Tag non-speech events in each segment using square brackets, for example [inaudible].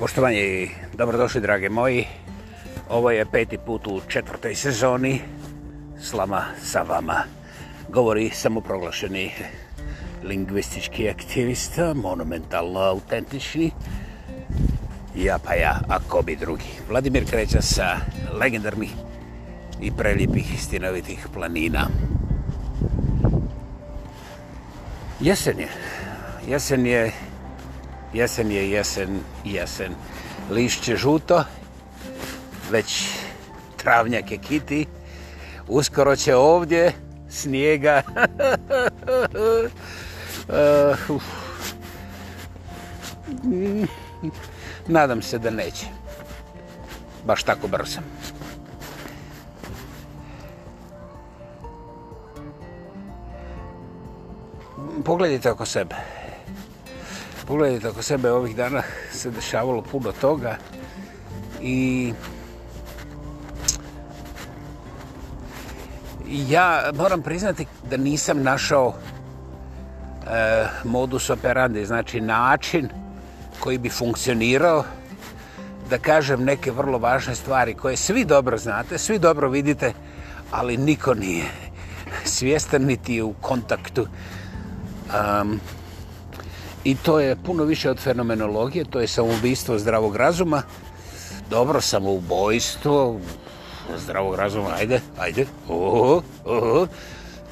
Poštovanje i dobrodošli, drage moji. Ovo je peti put u četvrtoj sezoni. Slama sa vama. Govori samoproglašeni lingvistički aktivista, monumentalno autentični. Ja pa ja, ako bi drugi. Vladimir kreća sa legendarnih i prelijepih istinovitih planina. Jesen je. Jesen je jesen je jesen jesen. Lišće žuto, već travnjake kiti, uskoro će ovdje snijega. [laughs] Eh, mm, nadam se da neće. Baš tako brzo. Pogledajte oko sebe pogledajte oko sebe ovih dana se dešavalo puno toga i ja moram priznati da nisam našao e, modus operandi, znači način koji bi funkcionirao da kažem neke vrlo važne stvari koje svi dobro znate, svi dobro vidite, ali niko nije svjestan niti je u kontaktu. Um, i to je puno više od fenomenologije, to je samoubistvo zdravog razuma. Dobro, samoubojstvo zdravog razuma, ajde, ajde. Oho, oho.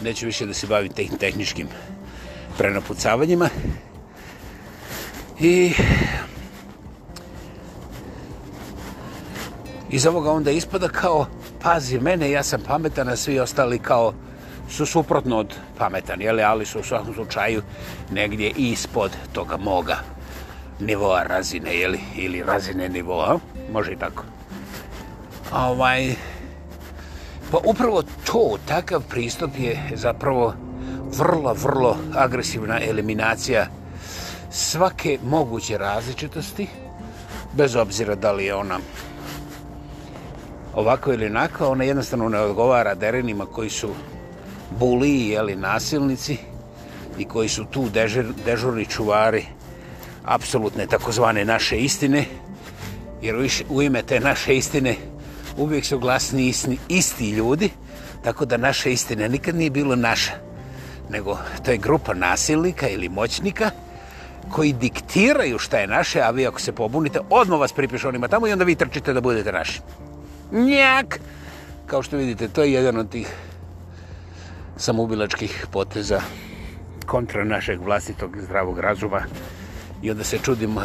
Neću više da se bavim tehn tehničkim prenapucavanjima. I iz ovoga onda ispada kao pazi mene, ja sam pametan, a svi ostali kao su suprotno od pametan, jeli, ali su u svakom slučaju negdje ispod toga moga nivoa razine, jeli, ili razine nivoa, može i tako. Ovaj, pa upravo to, takav pristup je zapravo vrlo, vrlo agresivna eliminacija svake moguće različitosti, bez obzira da li je ona ovako ili onako, ona jednostavno ne odgovara derenima koji su buliji, jeli, nasilnici i koji su tu dežer, dežurni čuvari apsolutne takozvane naše istine, jer u ime te naše istine uvijek su glasni isti, isti ljudi, tako da naša istina nikad nije bila naša, nego to je grupa nasilnika ili moćnika koji diktiraju šta je naše, a vi ako se pobunite, odmah vas pripišu onima tamo i onda vi trčite da budete naši. Njak! Kao što vidite, to je jedan od tih samubilačkih poteza kontra našeg vlastitog zdravog razuma i onda se čudimo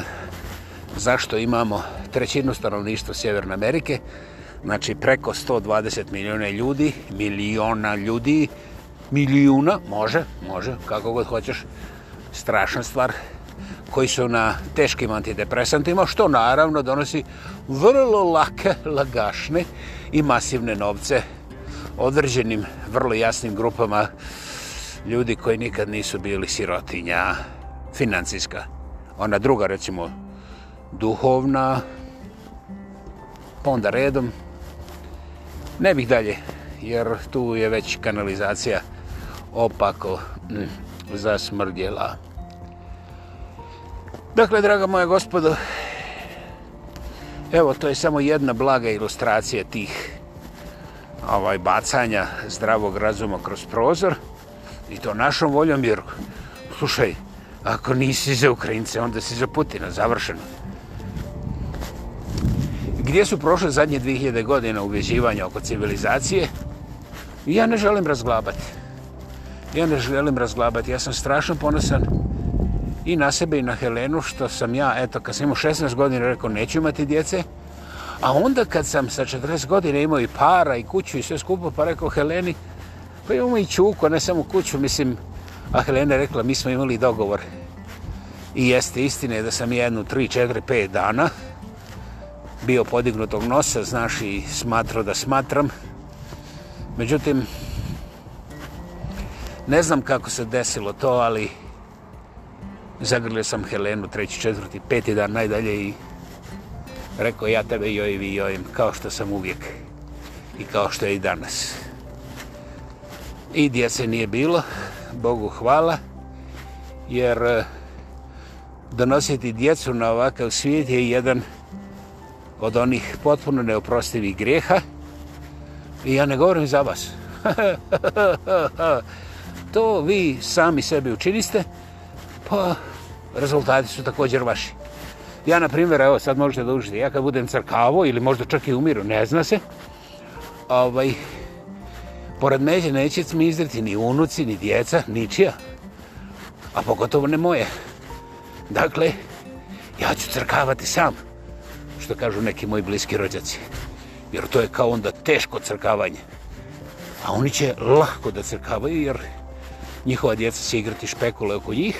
zašto imamo trećinu stanovništva Sjeverne Amerike, znači preko 120 miliona ljudi, miliona ljudi, milijuna, može, može, kako god hoćeš, strašna stvar, koji su na teškim antidepresantima, što naravno donosi vrlo lake, lagašne i masivne novce određenim vrlo jasnim grupama ljudi koji nikad nisu bili sirotinja, financijska. Ona druga, recimo, duhovna, pa onda redom. Ne bih dalje, jer tu je već kanalizacija opako mm, zasmrdjela. Dakle, draga moja gospodo, evo, to je samo jedna blaga ilustracija tih ovaj, bacanja zdravog razuma kroz prozor i to našom voljom jer slušaj, ako nisi za Ukrajince, onda si za Putina, završeno. Gdje su prošle zadnje 2000 godina uvjeđivanja oko civilizacije? Ja ne želim razglabati. Ja ne želim razglabati. Ja sam strašno ponosan i na sebe i na Helenu, što sam ja, eto, kad sam imao 16 godina, rekao, neću imati djece, A onda kad sam sa 40 godina imao i para i kuću i sve skupo, pa rekao Heleni, pa imamo i čuku, ne samo kuću, mislim, a Helena rekla, mi smo imali dogovor. I jeste istine da sam jednu, tri, četiri, pet dana bio podignutog nosa, znaš, i smatrao da smatram. Međutim, ne znam kako se desilo to, ali zagrlio sam Helenu treći, četvrti, peti dan najdalje i rekao ja tebe jojim i jojim, kao što sam uvijek i kao što je i danas. I djece nije bilo, Bogu hvala, jer e, donositi djecu na ovakav svijet je jedan od onih potpuno neoprostivih grijeha. I ja ne govorim za vas. [laughs] to vi sami sebi učiniste, pa rezultati su također vaši. Ja, na primjer, evo, sad možete da užite, ja kad budem crkavo ili možda čak i umiru, ne zna se, ovaj, pored međe neće mi izdrati ni unuci, ni djeca, ničija, a pogotovo ne moje. Dakle, ja ću crkavati sam, što kažu neki moji bliski rođaci, jer to je kao onda teško crkavanje. A oni će lahko da crkavaju, jer njihova djeca se igrati špekule oko njih,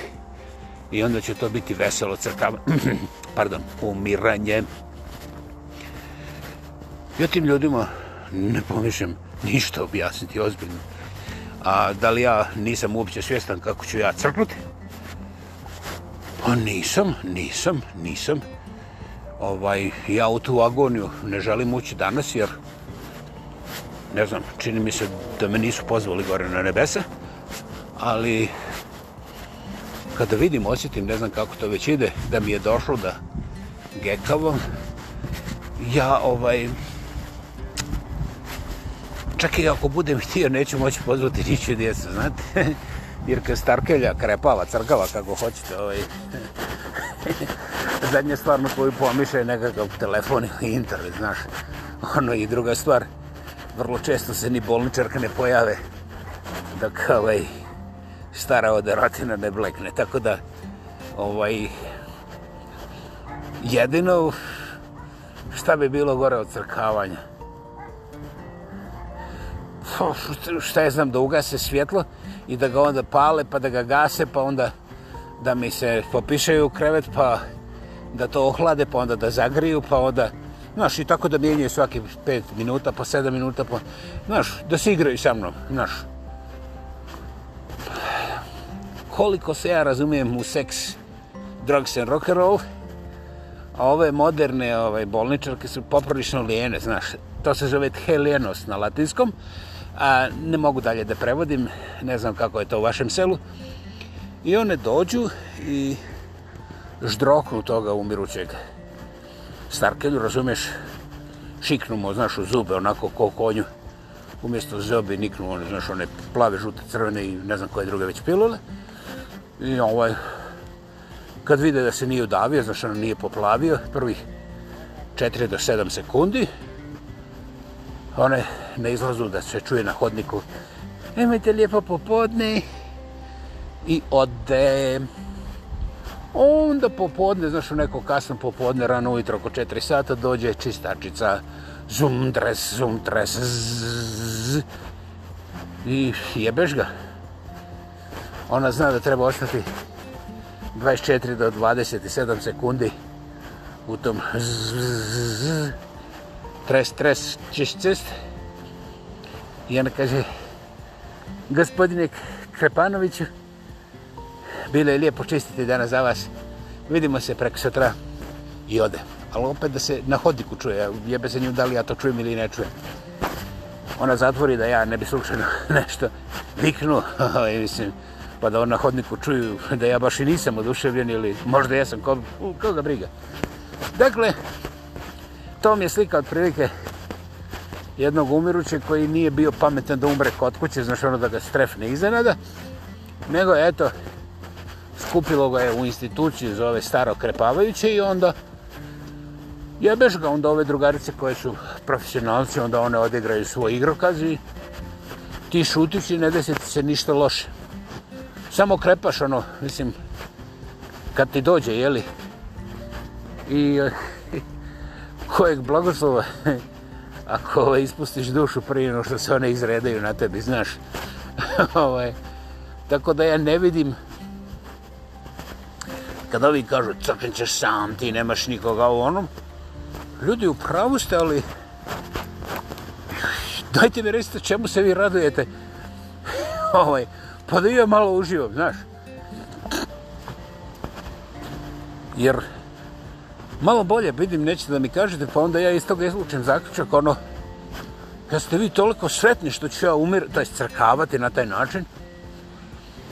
i onda će to biti veselo crtava, [clears throat] pardon, umiranje. Ja tim ljudima ne pomišljam ništa objasniti ozbiljno. A da li ja nisam uopće svjestan kako ću ja crknuti? Pa nisam, nisam, nisam. Ovaj, ja u tu agoniju ne želim ući danas jer ne znam, čini mi se da me nisu pozvali gore na nebesa, ali kada vidim, osjetim, ne znam kako to već ide, da mi je došlo da gekavam, ja ovaj... Čak i ako budem htio, neću moći pozvati niću djecu, znate? [laughs] Jer kad starkelja krepava, crkava, kako hoćete, ovaj... [laughs] Zadnja stvar na koju pomišlja je nekakav telefon ili internet, znaš. Ono i druga stvar, vrlo često se ni bolničarka ne pojave. Dakle, ovaj, stara od ratina ne blekne. Tako da, ovaj, jedino šta bi bilo gore od crkavanja? Šta je znam, da ugase svjetlo i da ga onda pale, pa da ga gase, pa onda da mi se popišaju u krevet, pa da to ohlade, pa onda da zagriju, pa onda... Znaš, i tako da mijenjaju svaki 5 minuta, pa 7 minuta, pa... Znaš, da se igraju sa mnom, znaš koliko se ja razumijem u seks drugs and rock and roll, a ove moderne ove bolničarke su poprilično lijene, znaš, to se zove helijenos na latinskom, a ne mogu dalje da prevodim, ne znam kako je to u vašem selu. I one dođu i ždroknu toga umirućeg starkelju, razumeš, šiknu mu, znaš, u zube, onako ko konju, umjesto zobi niknu, one, znaš, one plave, žute, crvene i ne znam koje druge već pilule. I ovaj, kad vide da se nije udavio, znaš ono nije poplavio, prvih 4 do 7 sekundi, one ne izlazu da se čuje na hodniku, imajte lijepo popodne i ode. Onda popodne, znaš u neko kasno popodne, rano ujutro oko 4 sata, dođe čistačica, zum dres, zum dres, zzz, i jebeš ga ona zna da treba ostati 24 do 27 sekundi u tom zzzzzzz tres tres čiš čiš i ona kaže gospodine Krepanoviću bilo je lijepo čistiti danas za vas vidimo se preko sutra i ode ali opet da se na hodniku čuje jebe se nju da li ja to čujem ili ne čujem ona zatvori da ja ne bi slučajno [laughs] nešto viknuo i [laughs] ovaj, mislim pa da on na hodniku čuju [laughs] da ja baš i nisam oduševljen ili možda jesam ko, u, koga briga. Dakle, to mi je slika od prilike jednog umirućeg koji nije bio pametan da umre kod kuće, znaš ono da ga strefne iznenada, nego eto, skupilo ga je u instituciju za ove staro krepavajuće i onda jebeš ga onda ove drugarice koje su profesionalci, onda one odigraju svoj igrokaz i ti šutiš i ne desiti se ništa loše samo krepaš ono, mislim, kad ti dođe, jeli? I [laughs] kojeg blagoslova, [laughs] ako ove, ovaj, ispustiš dušu prije no što se one izredaju na tebi, znaš. [laughs] ove, ovaj, tako da ja ne vidim, kad ovi kažu crknit ćeš sam, ti nemaš nikoga u onom, ljudi u pravu ste, ali dajte mi recite čemu se vi radujete. ovaj, pa da i ja malo uživam, znaš. Jer malo bolje vidim, nećete da mi kažete, pa onda ja iz toga izlučem zaključak, ono, ja ste vi toliko sretni što ću ja umir, to je crkavati na taj način,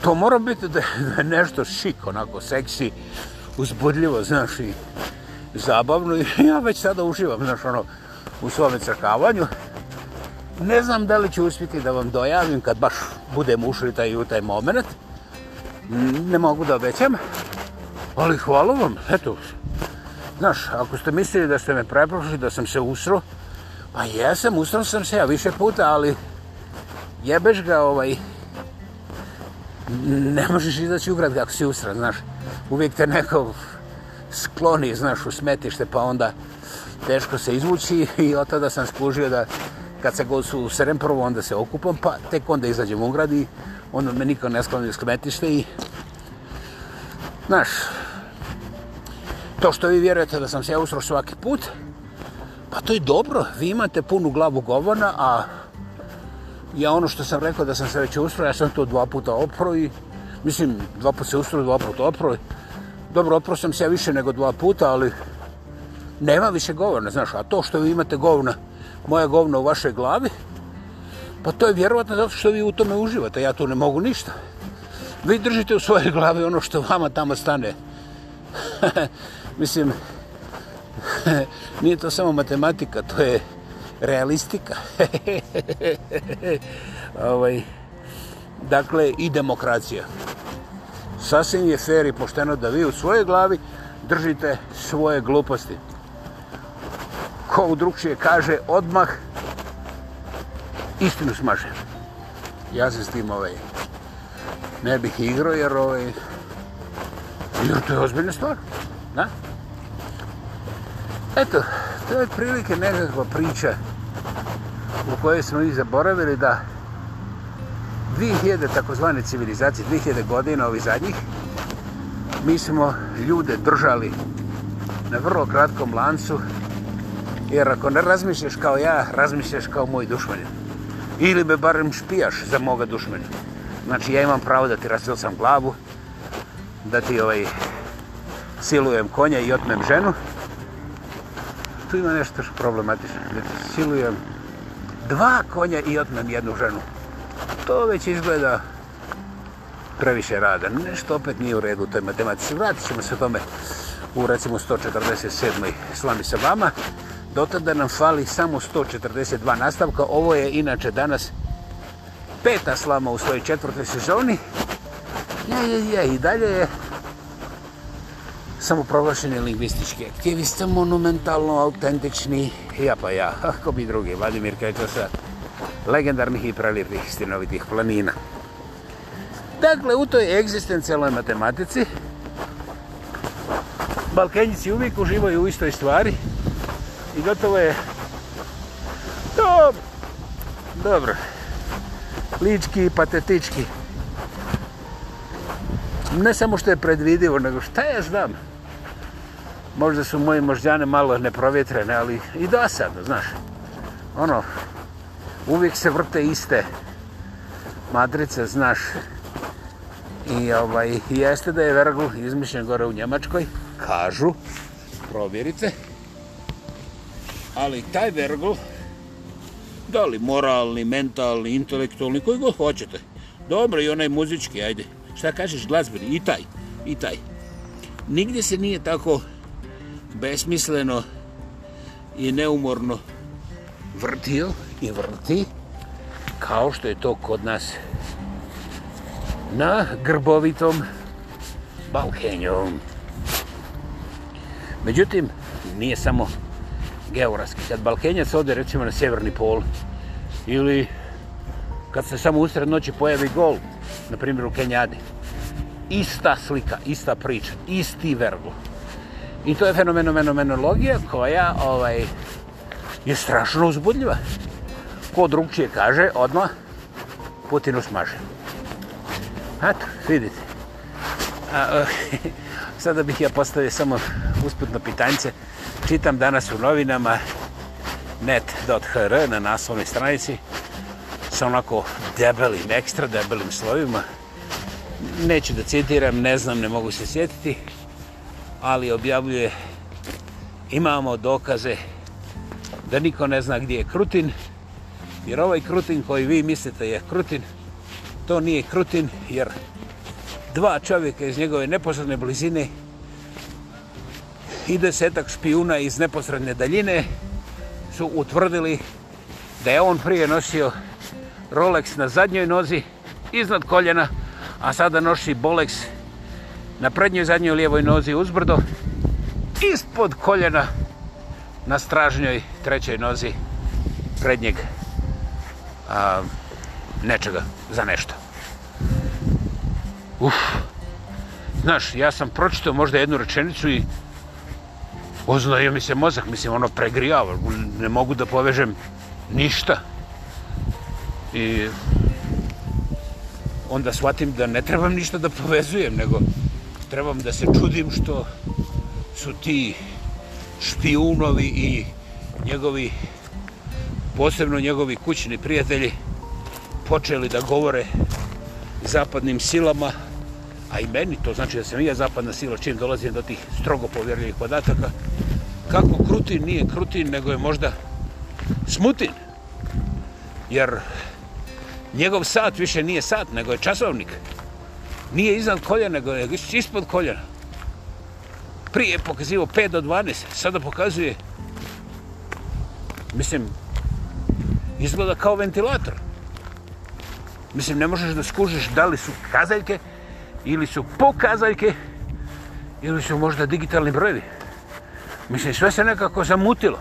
to mora biti da je nešto šik, onako, seksi, uzbudljivo, znaš, i zabavno, i ja već sada uživam, znaš, ono, u svome crkavanju. Ne znam da li ću uspjeti da vam dojavim kad baš budem ušli taj u taj moment. Ne mogu da obećam. Ali hvala vam, eto. Znaš, ako ste mislili da ste me preprošli, da sam se usro, pa jesam, usro sam se ja više puta, ali jebeš ga ovaj... Ne možeš izaći u grad kako si usra, znaš. Uvijek te neko skloni, znaš, u smetište, pa onda teško se izvući i od tada sam skužio da kad se god su serem prvo, onda se okupam, pa tek onda izađem u grad i onda me niko ne sklonio iz kmetište i... Znaš, to što vi vjerujete da sam se usro svaki put, pa to je dobro, vi imate punu glavu govorna, a ja ono što sam rekao da sam se već usro, ja sam to dva puta opro i, mislim, dva puta se usro, dva puta opro i, dobro, opro sam se ja više nego dva puta, ali nema više govorna, znaš, a to što vi imate govorna, moja govna u vašoj glavi, pa to je vjerovatno zato što vi u tome uživate, ja tu ne mogu ništa. Vi držite u svojoj glavi ono što vama tamo stane. [laughs] Mislim, [laughs] nije to samo matematika, to je realistika. [laughs] ovaj, dakle, i demokracija. Sasvim je fair i pošteno da vi u svojoj glavi držite svoje gluposti ko u drugšije kaže odmah istinu smaže. Ja se s tim ovaj, ne bih igrao jer ovaj, jer to je ozbiljna stvar. Na? Eto, to je prilike nekakva priča u kojoj smo i zaboravili da 2000 takozvane civilizacije, 2000 godina ovih zadnjih, mi smo ljude držali na vrlo kratkom lancu Jer ako ne razmišljaš kao ja, razmišljaš kao moj dušmanin. Ili me barem špijaš za moga dušmanina. Znači ja imam pravo da ti rasilcam glavu, da ti ovaj, silujem konja i otmem ženu. Tu ima nešto što problematično. Da ti silujem dva konja i otmem jednu ženu. To već izgleda previše rada. Nešto opet nije u redu u toj matematici. Vratit ćemo se tome u recimo 147. slami sa vama. Do tada nam fali samo 142 nastavka. Ovo je inače danas peta slama u svojoj četvrtoj sezoni. Je, je, je, i dalje je samo proglašeni lingvistički aktivist, monumentalno autentični, ja pa ja, ako bi drugi, Vladimir Kečasa, legendarnih i prelipnih istinovitih planina. Dakle, u toj egzistencijalnoj matematici, Balkenjici uvijek uživaju u istoj stvari, i gotovo je dobro dobro lički i patetički ne samo što je predvidivo nego šta ja znam možda su moji možđane malo neprovjetrene ali i dosadno znaš ono uvijek se vrte iste matrice znaš i ovaj, jeste da je vergu izmišljen gore u Njemačkoj kažu provjerite ali taj vergo, da li moralni, mentalni, intelektualni, koji god hoćete, dobro i onaj muzički, ajde, šta kažeš, glazbeni, i taj, i taj. Nigdje se nije tako besmisleno i neumorno vrtio i vrti kao što je to kod nas na grbovitom Balkenju. Međutim, nije samo geografski. Kad Balkenjac ode recimo na severni pol ili kad se samo usred noći pojavi gol, na primjer u Kenjadi, ista slika, ista priča, isti vergo. I to je fenomen fenomenologija koja ovaj je strašno uzbudljiva. Ko drugčije kaže, odmah Putinu smaže. Eto, vidite. A, okay. Eh, [laughs] Sada bih ja postavio samo usputno pitanjce. Čitam danas u novinama net.hr na naslovnoj stranici sa onako debelim, ekstra debelim slovima. Neću da citiram, ne znam, ne mogu se sjetiti, ali objavljuje imamo dokaze da niko ne zna gdje je Krutin, jer ovaj Krutin koji vi mislite je Krutin, to nije Krutin, jer dva čovjeka iz njegove neposredne blizine i desetak špijuna iz neposredne daljine su utvrdili da je on prije nosio Rolex na zadnjoj nozi iznad koljena, a sada noši Bolex na prednjoj zadnjoj lijevoj nozi uzbrdo ispod koljena na stražnjoj trećoj nozi prednjeg a, nečega za nešto uf, znaš, ja sam pročitao možda jednu rečenicu i oznaio mi se mozak, mislim, ono pregrijava, ne mogu da povežem ništa. I onda shvatim da ne trebam ništa da povezujem, nego trebam da se čudim što su ti špijunovi i njegovi, posebno njegovi kućni prijatelji, počeli da govore zapadnim silama, a i meni, to znači da sam i ja zapadna sila, čim dolazim do tih strogo povjerljivih podataka, kako krutin nije krutin, nego je možda smutin. Jer njegov sat više nije sat, nego je časovnik. Nije iznad koljena, nego je ispod koljena. Prije je pokazivo 5 do 12, sada pokazuje, mislim, izgleda kao ventilator. Mislim, ne možeš da skužiš da li su kazaljke, ili su pokazaljke, ili su možda digitalni brojevi. Mislim, sve se nekako zamutilo.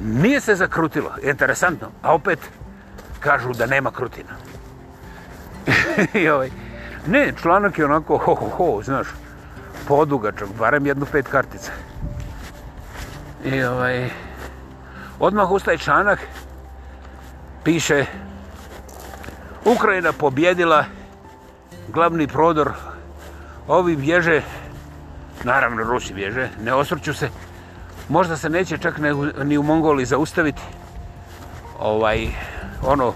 Nije se zakrutilo, interesantno. A opet, kažu da nema krutina. [laughs] I ovaj. Ne, članak je onako, ho, ho, ho, znaš, podugačak, barem jednu pet kartica. I ovaj, odmah ustaje članak, piše, Ukrajina pobjedila, glavni prodor. Ovi bježe, naravno Rusi bježe, ne osvrću se. Možda se neće čak ne, ni u Mongoli zaustaviti. Ovaj, ono,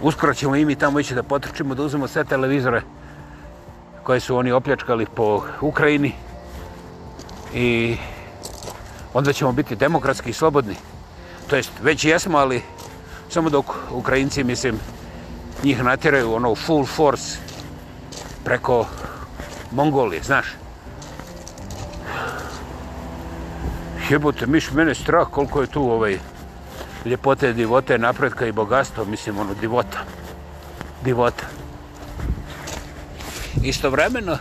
uskoro ćemo i mi tamo ići da potrčimo, da uzmemo sve televizore koje su oni opljačkali po Ukrajini. I onda ćemo biti demokratski i slobodni. To jest, već jesmo, ali samo dok Ukrajinci, mislim, njih natjeraju ono full force preko Mongolije, znaš. Jebote, miš, mene strah koliko je tu ovaj ljepote, divote, napretka i bogatstva, mislim, ono, divota. Divota. Istovremeno,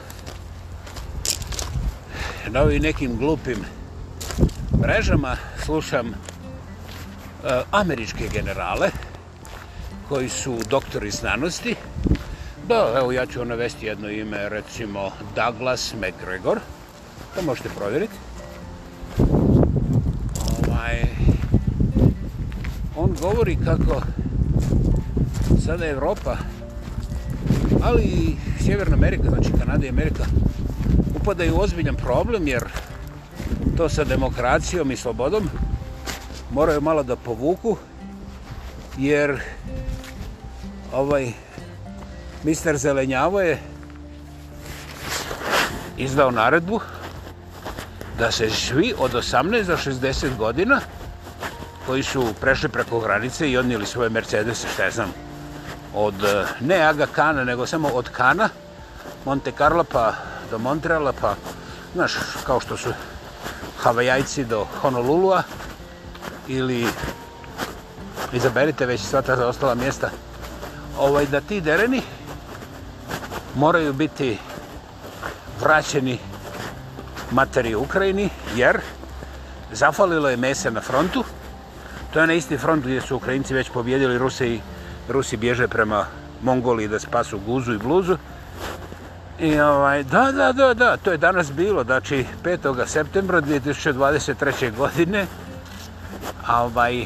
na ovim nekim glupim mrežama slušam uh, američke generale, koji su doktori znanosti. Da, evo ja ću navesti jedno ime, recimo Douglas McGregor. To možete provjeriti. Ovaj, on govori kako sada Evropa, ali i Sjeverna Amerika, znači Kanada i Amerika, upadaju u ozbiljan problem, jer to sa demokracijom i slobodom moraju malo da povuku, jer ovaj mister Zelenjavo je izdao naredbu da se svi od 18 do 60 godina koji su prešli preko granice i odnijeli svoje Mercedes, šta znam, od eh, ne Aga Kana, nego samo od Kana, Monte Carlo pa do Montreala pa, znaš, kao što su Havajajci do Honolulua ili izaberite već sva ta ostala mjesta, ovaj, da ti dereni moraju biti vraćeni materiju Ukrajini, jer zafalilo je mese na frontu. To je na isti front gdje su Ukrajinci već pobjedili Rusi i Rusi bježe prema Mongoliji da spasu guzu i bluzu. I ovaj, da, da, da, da, to je danas bilo, znači 5. septembra 2023. godine, ovaj,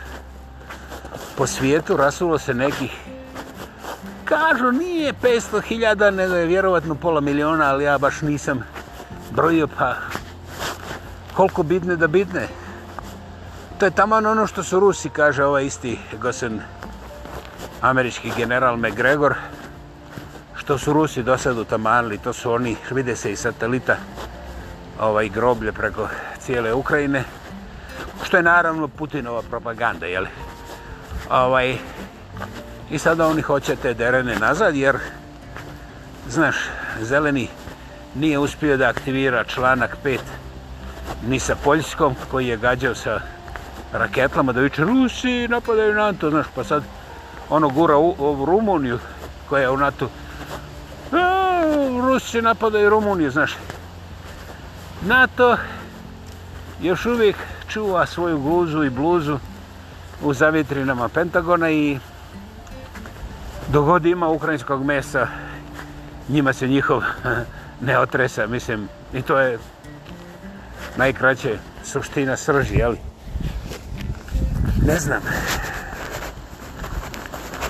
po svijetu rasulo se nekih kažu nije 500.000 nego je vjerovatno pola miliona ali ja baš nisam brojio pa koliko bitne da bitne to je tamo ono što su Rusi kaže ovaj isti gosen američki general McGregor što su Rusi do sad utamanili to su oni vide se i satelita ovaj groblje preko cijele Ukrajine što je naravno Putinova propaganda jel' ovaj, i sada oni hoće te derene nazad, jer, znaš, zeleni nije uspio da aktivira članak 5 ni sa Poljskom, koji je gađao sa raketlama, da viče Rusi napadaju na to, znaš, pa sad ono gura u, u Rumuniju, koja je u NATO, A, Rusi napadaju Rumuniju, znaš. NATO još uvijek čuva svoju guzu i bluzu, u zavitrinama Pentagona i dogodi ima ukrajinskog mesa, njima se njihov [laughs] ne otresa, mislim, i to je najkraće suština srži, jeli? Ne znam.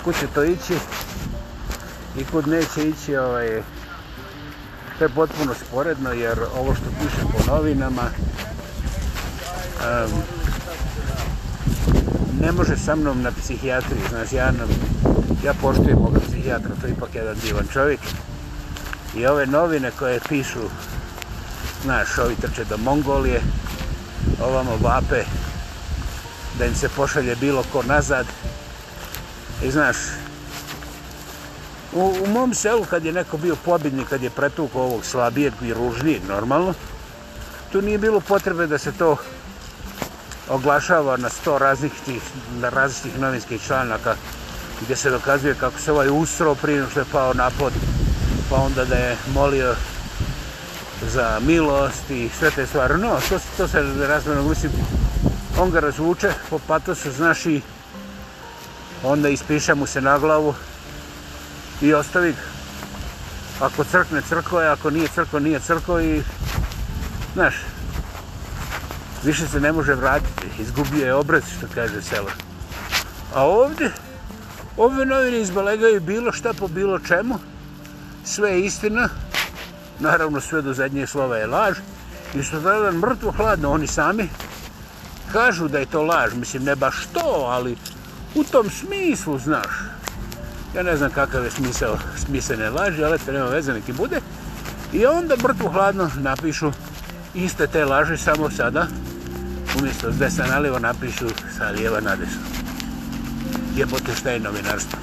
Kud će to ići? I kud neće ići, ovaj, to je potpuno sporedno, jer ovo što piše po novinama, um, ne može sa mnom na psihijatriji, znaš, ja, nam, ja poštujem moga psihijatra, to je ipak jedan divan čovjek. I ove novine koje pišu, znaš, ovi trče do Mongolije, ovamo vape, da im se pošalje bilo ko nazad. I znaš, u, u mom selu kad je neko bio pobjednik, kad je pretukao ovog slabijeg i ružnijeg, normalno, tu nije bilo potrebe da se to oglašava na sto raznih tih, na različitih novinskih članaka gdje se dokazuje kako se ovaj ustro prije što je pao na pod pa onda da je molio za milost i sve te stvari. No, to, to se razmjerno mislim, on ga razvuče po patosu, znaš i onda ispiša mu se na glavu i ostavi ga. Ako crkne crkva, ako nije crkva, nije crkva i znaš, više se ne može vratiti, izgubio je obraz, što kaže selo. A ovdje, ove novine izbalegaju bilo šta po bilo čemu, sve je istina, naravno sve do zadnje slova je laž, i su tada mrtvo hladno, oni sami kažu da je to laž, mislim, ne baš to, ali u tom smislu, znaš, ja ne znam kakav je smisao smisene laži, ali to nema veze, neki bude, i onda mrtvo hladno napišu iste te laži, samo sada, umjesto s desna na lijevo napišu sa lijeva na desno. Jebote šta je novinarstvo.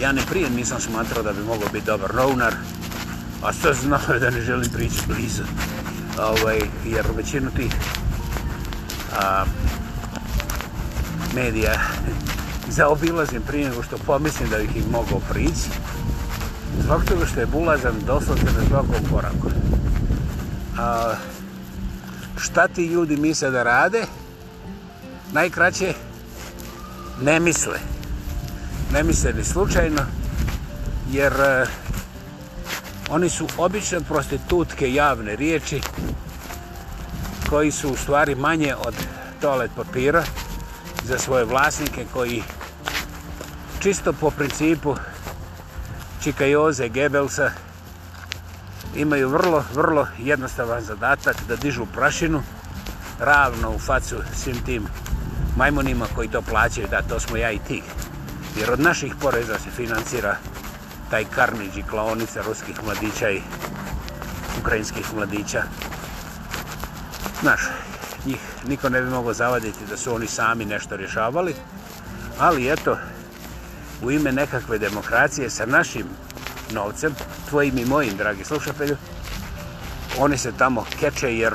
Ja ne prije nisam smatrao da bi mogao biti dobar novinar, a sve znao da ne želim pričati blizu. Ovaj, jer većinu tih a, medija [laughs] zaobilazim prije nego što pomislim da ih im mogao prići. Zbog toga što je bulazan doslovce na svakom koraku. A, uh, šta ti ljudi misle da rade, najkraće ne misle. Ne misle ni slučajno, jer e, oni su obično prostitutke javne riječi koji su u stvari manje od toalet papira za svoje vlasnike koji čisto po principu Čikajoze, Gebelsa, imaju vrlo, vrlo jednostavan zadatak da dižu prašinu ravno u facu svim tim majmunima koji to plaćaju, da to smo ja i ti. Jer od naših poreza se financira taj karniđ i klaonica ruskih mladića i ukrajinskih mladića. Znaš, njih niko ne bi mogo zavaditi da su oni sami nešto rješavali, ali eto, u ime nekakve demokracije sa našim novcem, tvojim i mojim, dragi slušatelju. Oni se tamo keče jer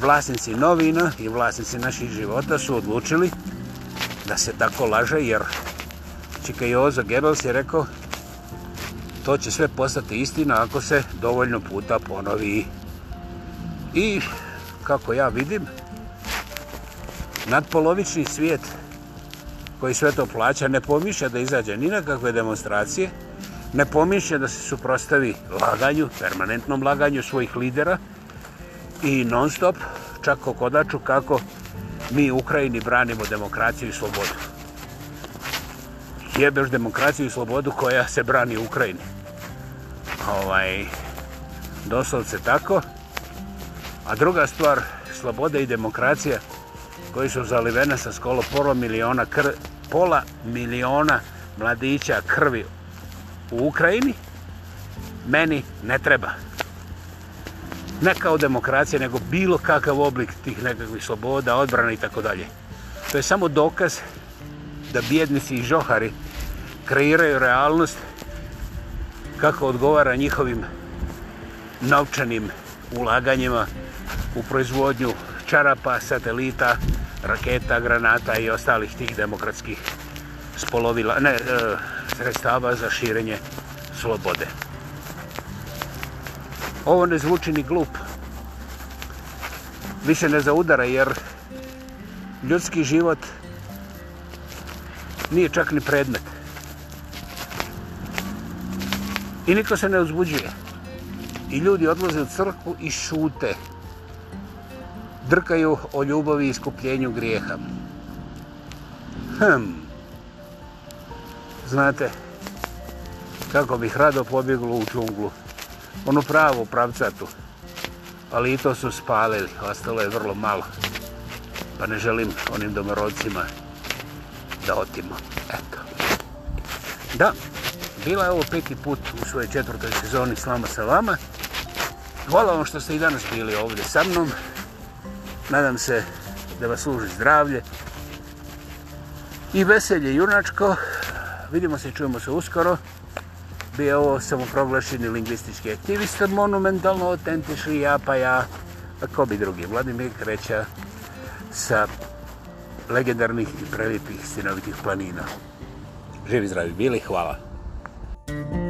vlasnici novina i vlasnici naših života su odlučili da se tako laže jer Čika Jozo Goebbels je rekao to će sve postati istina ako se dovoljno puta ponovi. I kako ja vidim, nadpolovični svijet koji sve to plaća ne pomišlja da izađe ni na kakve demonstracije, ne pomišlja da se suprostavi laganju, permanentnom laganju svojih lidera i non stop, čak kokodaču, kako mi u Ukrajini branimo demokraciju i slobodu. Jebeš demokraciju i slobodu koja se brani u Ukrajini. Ovaj, doslovce tako. A druga stvar, sloboda i demokracija koji su zalivene sa skolo pola miliona, kr, pola miliona mladića krvi u Ukrajini, meni ne treba. Ne kao demokracija, nego bilo kakav oblik tih nekakvih sloboda, odbrana i tako dalje. To je samo dokaz da bjednici i žohari kreiraju realnost kako odgovara njihovim novčanim ulaganjima u proizvodnju čarapa, satelita, raketa, granata i ostalih tih demokratskih spolovila, ne, e, sredstava za širenje slobode. Ovo ne zvuči ni glup. Više ne zaudara jer ljudski život nije čak ni predmet. I niko se ne uzbuđuje. I ljudi odlaze u crkvu i šute. Drkaju o ljubavi i iskupljenju grijeha. Hmm znate, kako bih rado pobjeglo u džunglu, onu pravu pravcatu, ali i to su spalili, ostalo je vrlo malo, pa ne želim onim domorodcima da otimo. Eto. Da, bila je ovo peti put u svojoj četvrtoj sezoni s vama sa vama. Hvala vam što ste i danas bili ovdje sa mnom. Nadam se da vas služi zdravlje i veselje junačko vidimo se, čujemo se uskoro. Bio ovo samoproglašeni lingvistički aktivist od monumentalno autentični ja pa ja, a ko bi drugi, Vladimir Kreća sa legendarnih i prelipih sinovitih planina. Živi zdravi bili, hvala. Hvala.